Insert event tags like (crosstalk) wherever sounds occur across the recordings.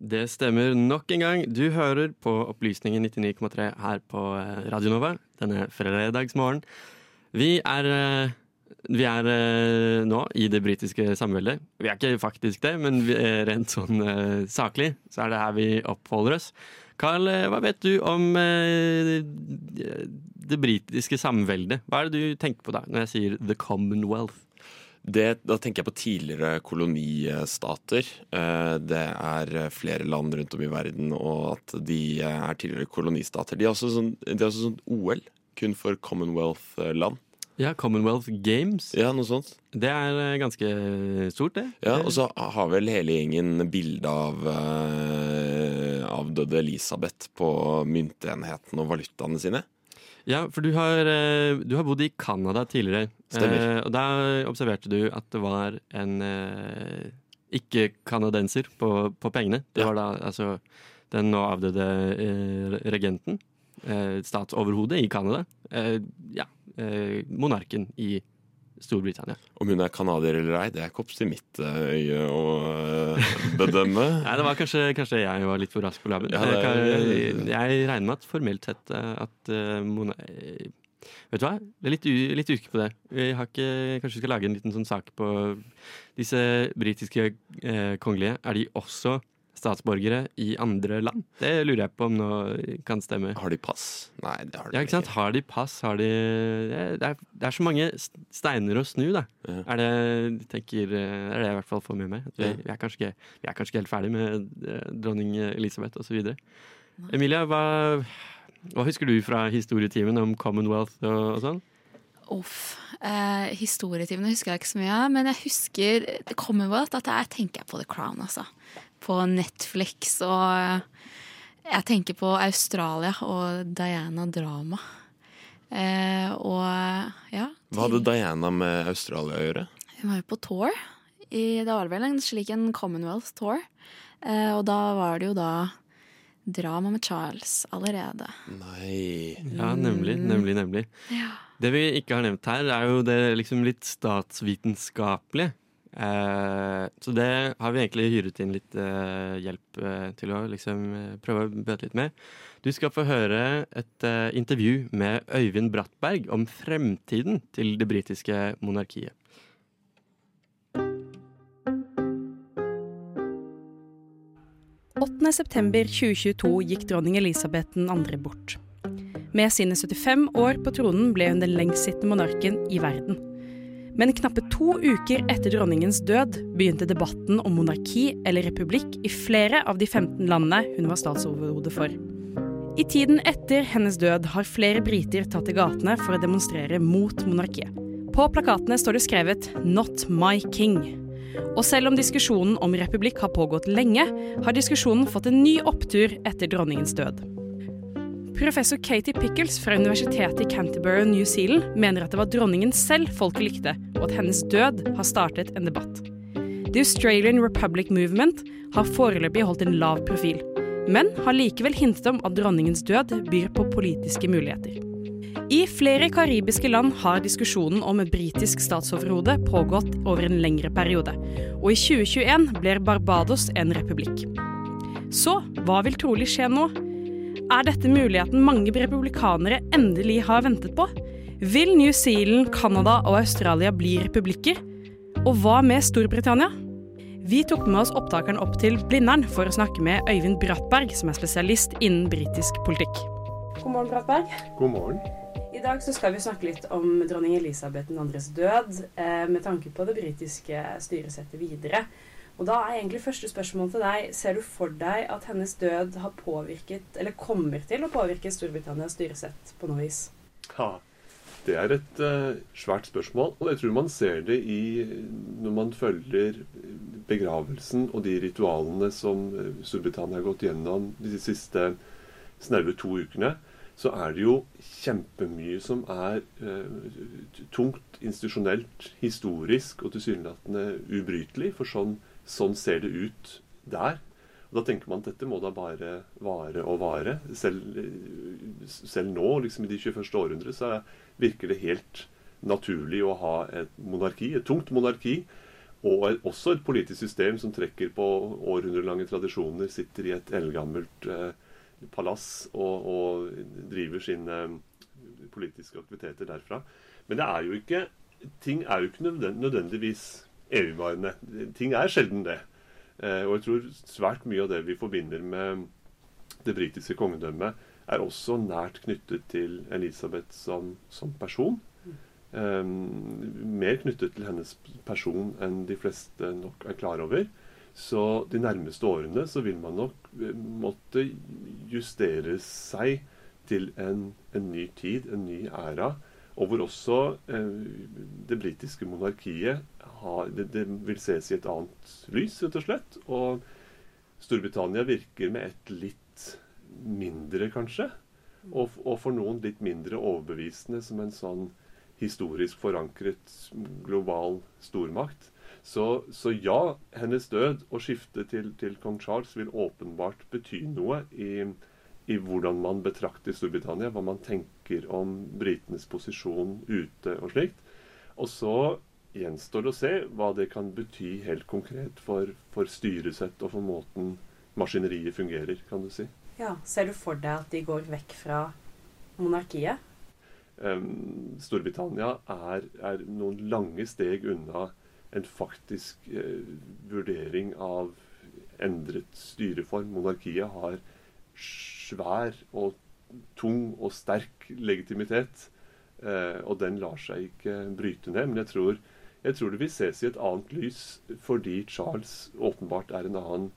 Det stemmer nok en gang. Du hører på Opplysningen 99,3 her på eh, Radio Nova denne fredagsmorgen. Vi er, eh, vi er eh, nå i det britiske samveldet. Vi er ikke faktisk det, men rent sånn saklig så er det her vi oppholder oss. Carl, hva vet du om det britiske samveldet? Hva er det du tenker på da når jeg sier The Commonwealth? Det, da tenker jeg på tidligere kolonistater. Eh, det er flere land rundt om i verden, og at de er tidligere kolonistater. De har også sånn, de har også sånn OL, kun for Commonwealth-land. Ja, Commonwealth Games. Ja, noe sånt. Det er eh, ganske stort, det. Ja, Og så har vel hele gjengen bilde av avdøde Elisabeth på myntenhetene og valutaene sine. Ja, for du har, eh, du har bodd i Canada tidligere. Stemmer. Eh, og da observerte du at det var en eh, ikke-canadenser på, på, pengene. Det var da altså den nå avdøde regenten. Statsoverhodet i Canada. Ja, monarken i Storbritannia. Om hun er canadier eller ei, det er ikke opp til mitt uh, øye å uh, bedømme. (laughs) Nei, det var kanskje, kanskje, jeg var litt for rask på labben. Ja, jeg, jeg, regner med at formelt sett eh, at Mona Vet du hva? Det er litt, litt uke på det. Vi har ikke, kanskje vi skal lage en liten sånn sak på disse britiske eh, kongelige. Er de også statsborgere i andre land? Det lurer jeg på om nå kan stemme. Har de pass? Nei, det har de ja, ikke. Sant? Har de pass? Har de det er, det er så mange steiner å snu, da. Ja. Er, det, tenker, er det jeg i hvert fall får med meg. Vi, vi, er kanskje, vi er kanskje ikke helt ferdig med eh, dronning Elisabeth osv. Emilia, hva, hva, husker du fra historietimen om Commonwealth og, og sånn? Uff. Eh, historietimene husker jeg ikke så mye av, men jeg husker Commonwealth at jeg tenker på The Crown, altså på Netflix. Og jeg tenker på Australia og Diana Drama. Eh, og ja. Hva hadde Diana med Australia å gjøre? Hun var jo på tour. I, det var vel en slik en Commonwealth tour. Eh, og da var det jo da drama med Charles allerede. Nei Ja, nemlig, nemlig, nemlig. Ja. Det vi ikke har nevnt her, er jo det liksom litt statsvitenskapelige. Eh, så det har vi egentlig hyret inn litt eh, hjelp eh, til å liksom, prøve å bøte litt med. Du skal få høre et intervju med Øyvind Brattberg om fremtiden til det britiske monarkiet. september 2022 gikk dronning Elisabeth 2. bort. Med sine 75 år på tronen ble hun den lengstsittende monarken i verden. Men knappe to uker etter dronningens død begynte debatten om monarki eller republikk i flere av de 15 landene hun var statsoverhode for. I tiden etter hennes død har flere briter tatt til gatene for å demonstrere mot monarkiet. På plakatene står det skrevet 'Not my king'. Og selv om diskusjonen om republikk har pågått lenge, har diskusjonen fått en ny opptur etter dronningens død. Professor Katie Pickles fra universitetet i Canterbury, New Zealand mener at det var dronningen selv folket likte, og at hennes død har startet en debatt. The Australian Republic Movement har foreløpig holdt en lav profil, men har likevel hintet om at dronningens død byr på politiske muligheter. I flere karibiske land har diskusjonen om et britisk statsoverhode pågått over en lengre periode, og i 2021 blir Barbados en republikk. Så hva vil trolig skje nå? Er dette muligheten mange republikanere endelig har ventet på? Vil New Zealand, Canada og Australia bli republikker? Og hva med Storbritannia? Vi tok med oss opptakeren opp til Blindern for å snakke med Øyvind Brattberg, som er spesialist innen britisk politikk. God morgen, Brattberg. God morgen. I dag så skal vi snakke litt om dronning Elisabeth 2.s død, eh, med tanke på det britiske styresettet videre. Og da er egentlig første spørsmål til deg Ser du for deg at hennes død har påvirket, eller kommer til å påvirke Storbritannias styresett på noe vis? Ja, det er et uh, svært spørsmål, og jeg tror man ser det i når man følger begravelsen og de ritualene som Storbritannia har gått gjennom de siste snaue to ukene. så er det jo kjempemye som er uh, tungt institusjonelt, historisk og tilsynelatende ubrytelig. For sånn, sånn, ser det ut der. Og Da tenker man at dette må da bare vare og vare. Selv, selv nå, liksom i de 21. århundre, så virker det helt naturlig å ha et monarki, et tungt monarki. Og også et politisk system som trekker på århundrelange tradisjoner, sitter i et eldgammelt eh, palass og, og, driver sine politiske aktiviteter derfra. Men det er jo ikke, ting er jo ikke nødvendigvis evigvarende. Ting er sjelden det. Eh, og jeg tror svært mye av det vi forbinder med det britiske kongedømmet, er også nært knyttet til Elisabeth som, som person. Um, mer knyttet til hennes person enn de fleste nok er klar over. Så de nærmeste årene så vil man nok eh, måtte justere seg til en, en ny tid, en ny æra. Og hvor også eh, det britiske monarkiet har, det, det, vil ses i et annet lys, rett og slett. Og Storbritannia virker med et litt mindre, kanskje. Og, og for noen litt mindre overbevisende som en sånn historisk forankret global stormakt. Så, så, ja, hennes død og skiftet til, til, kong Charles vil åpenbart bety noe i, i, hvordan man betrakter Storbritannia, hva man tenker om britenes posisjon ute og slikt. Og så gjenstår det å se hva det kan bety helt konkret for, for styresett og for måten maskineriet fungerer, kan du si. Ja, Ser du for deg at de går vekk fra monarkiet? Um, Storbritannia er, er noen lange steg unna en faktisk uh, vurdering av endret styreform. Monarkiet har svær og tung og sterk legitimitet. Eh, og den lar seg ikke bryte ned. Men jeg tror, jeg tror, det vil ses i et annet lys fordi Charles åpenbart er en annen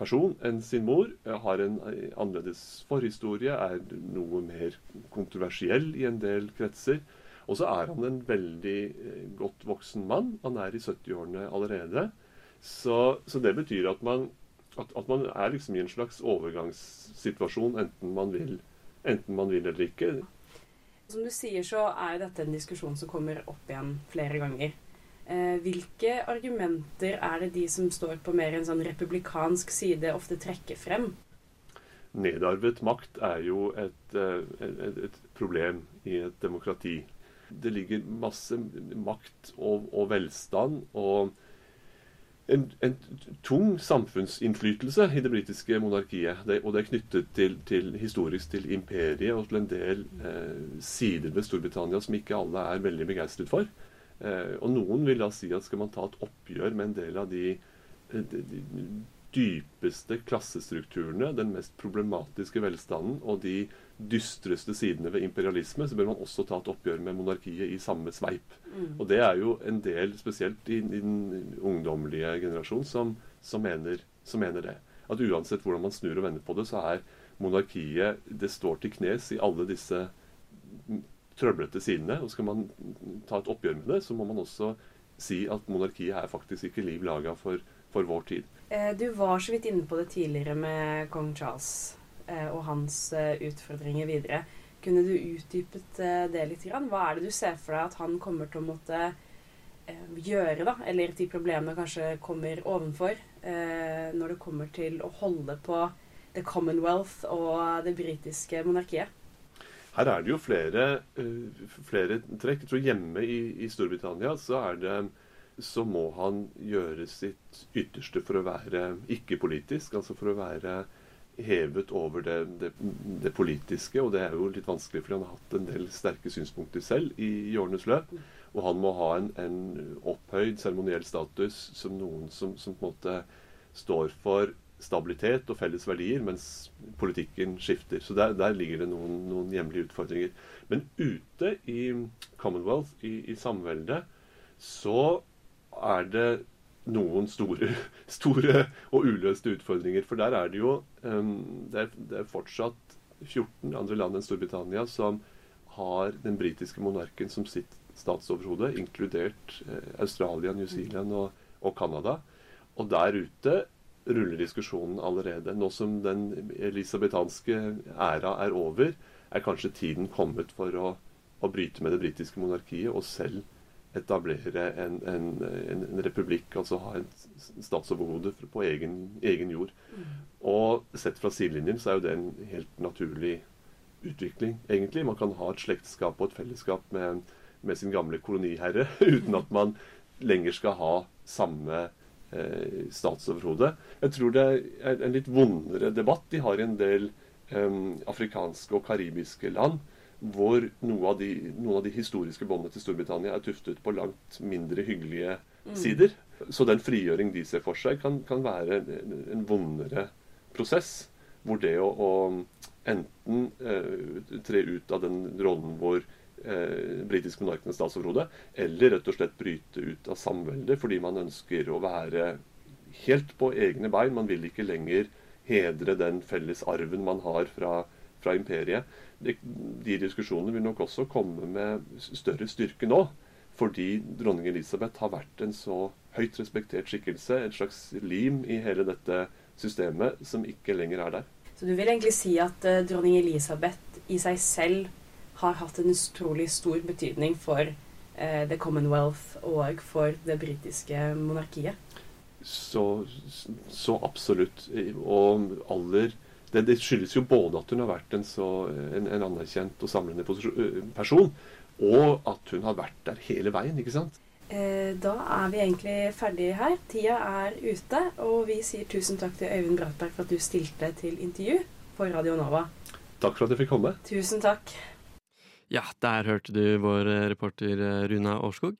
person enn sin mor. Har en annerledes forhistorie, er noe mer kontroversiell i en del kretser. Og så er han en veldig eh, godt voksen mann. Han er i 70-årene allerede. Så, så, det betyr at man, at, at man, er liksom i en slags overgangssituasjon, enten man vil, enten man vil eller ikke. Som du sier, så er dette en diskusjon som kommer opp igjen flere ganger. Eh, hvilke argumenter er det de som står på mer en sånn republikansk side, ofte trekker frem? Nedarvet makt er jo et, eh, et, et problem i et demokrati det ligger masse makt og, og velstand og en, en, tung samfunnsinnflytelse i det britiske monarkiet. Det, og det er knyttet til, til, historisk til imperiet og til en del eh, sider ved Storbritannia som ikke alle er veldig begeistret for. Eh, og noen vil da si at skal man ta et oppgjør med en del av de, de, de dypeste klassestrukturene, den mest problematiske velstanden og de dystreste sidene ved imperialisme, så bør man også ta et oppgjør med monarkiet i samme sveip. Mm. Og det er jo en del, spesielt i, i den ungdommelige generasjon, som, som, mener, som, mener, det. At uansett hvordan man snur og vender på det, så er monarkiet Det står til knes i alle disse trøblete sidene. Og skal man ta et oppgjør med det, så må man også si at monarkiet er faktisk ikke liv laga for, for vår tid. Eh, du var så vidt inne på det tidligere med kong Charles eh, og hans eh, utfordringer videre. Kunne du utdypet det litt? Hva er det du ser for deg at han kommer til å måtte gjøre, da? Eller de problemene kanskje kommer ovenfor når det kommer til å holde på The Commonwealth og det britiske monarkiet? Her er det jo flere, flere trekk. Jeg tror hjemme i, i Storbritannia så er det så må han gjøre sitt ytterste for å være ikke-politisk. Altså for å være hevet over det, det, det, politiske. Og det er jo litt vanskelig, for han har hatt en del sterke synspunkter selv i, i årenes løp. Og han må ha en, en opphøyd seremoniell status som noen som, som, på en måte står for stabilitet og felles verdier, mens politikken skifter. Så der, der ligger det noen, noen, hjemlige utfordringer. Men ute i Commonwealth, i, i samveldet, så er det noen store, (laughs) store og uløste utfordringer. For der er det jo det, er, det, er, fortsatt 14 andre land enn Storbritannia som har den britiske monarken som sitt statsoverhode, inkludert eh, Australia, New Zealand og, og Canada. Og der ute ruller diskusjonen allerede. Nå som den elisabetanske æra er over, er kanskje tiden kommet for å, å bryte med det britiske monarkiet og selv etablere en, en, en, en republikk, altså ha en statsoverhode på egen, egen jord. Og sett fra sidelinjen så er jo det en helt naturlig utvikling, egentlig. Man kan ha et slektskap og et fellesskap med, med sin gamle koloniherre (laughs) uten at man lenger skal ha samme eh, statsoverhode. Jeg tror det er en litt vondere debatt de har i en del eh, afrikanske og karibiske land, hvor noe av de, noen av de historiske båndene til Storbritannia er tuftet på langt mindre hyggelige sider. Så den frigjøring de ser for seg, kan, kan være en, en vondere prosess. Hvor det å, å enten eh, tre ut av den rollen hvor eh, britisk monark er statsoverhode, eller rett og slett bryte ut av samveldet fordi man ønsker å være helt på egne bein. Man vil ikke lenger hedre den felles arven man har fra, fra imperiet. De, de diskusjonene vil nok også komme med større styrke nå. Fordi dronning Elisabeth har vært en så høyt respektert skikkelse, et slags lim i hele dette systemet, som ikke lenger er der. Så du vil egentlig si at uh, dronning Elisabeth i seg selv har hatt en utrolig stor betydning for uh, The Commonwealth og for det britiske monarkiet? Så, så absolutt. Og aller det, det skyldes jo både at hun har vært en, så, en, en anerkjent og samlende person, og at hun har vært der hele veien, ikke sant? Eh, da er vi egentlig ferdige her. Tida er ute, og vi sier tusen takk til Øyvind Bratberg for at du stilte til intervju for Radio Nova. Takk for at jeg fikk komme. Tusen takk. Ja, der hørte du vår eh, reporter eh, Runa Årskog.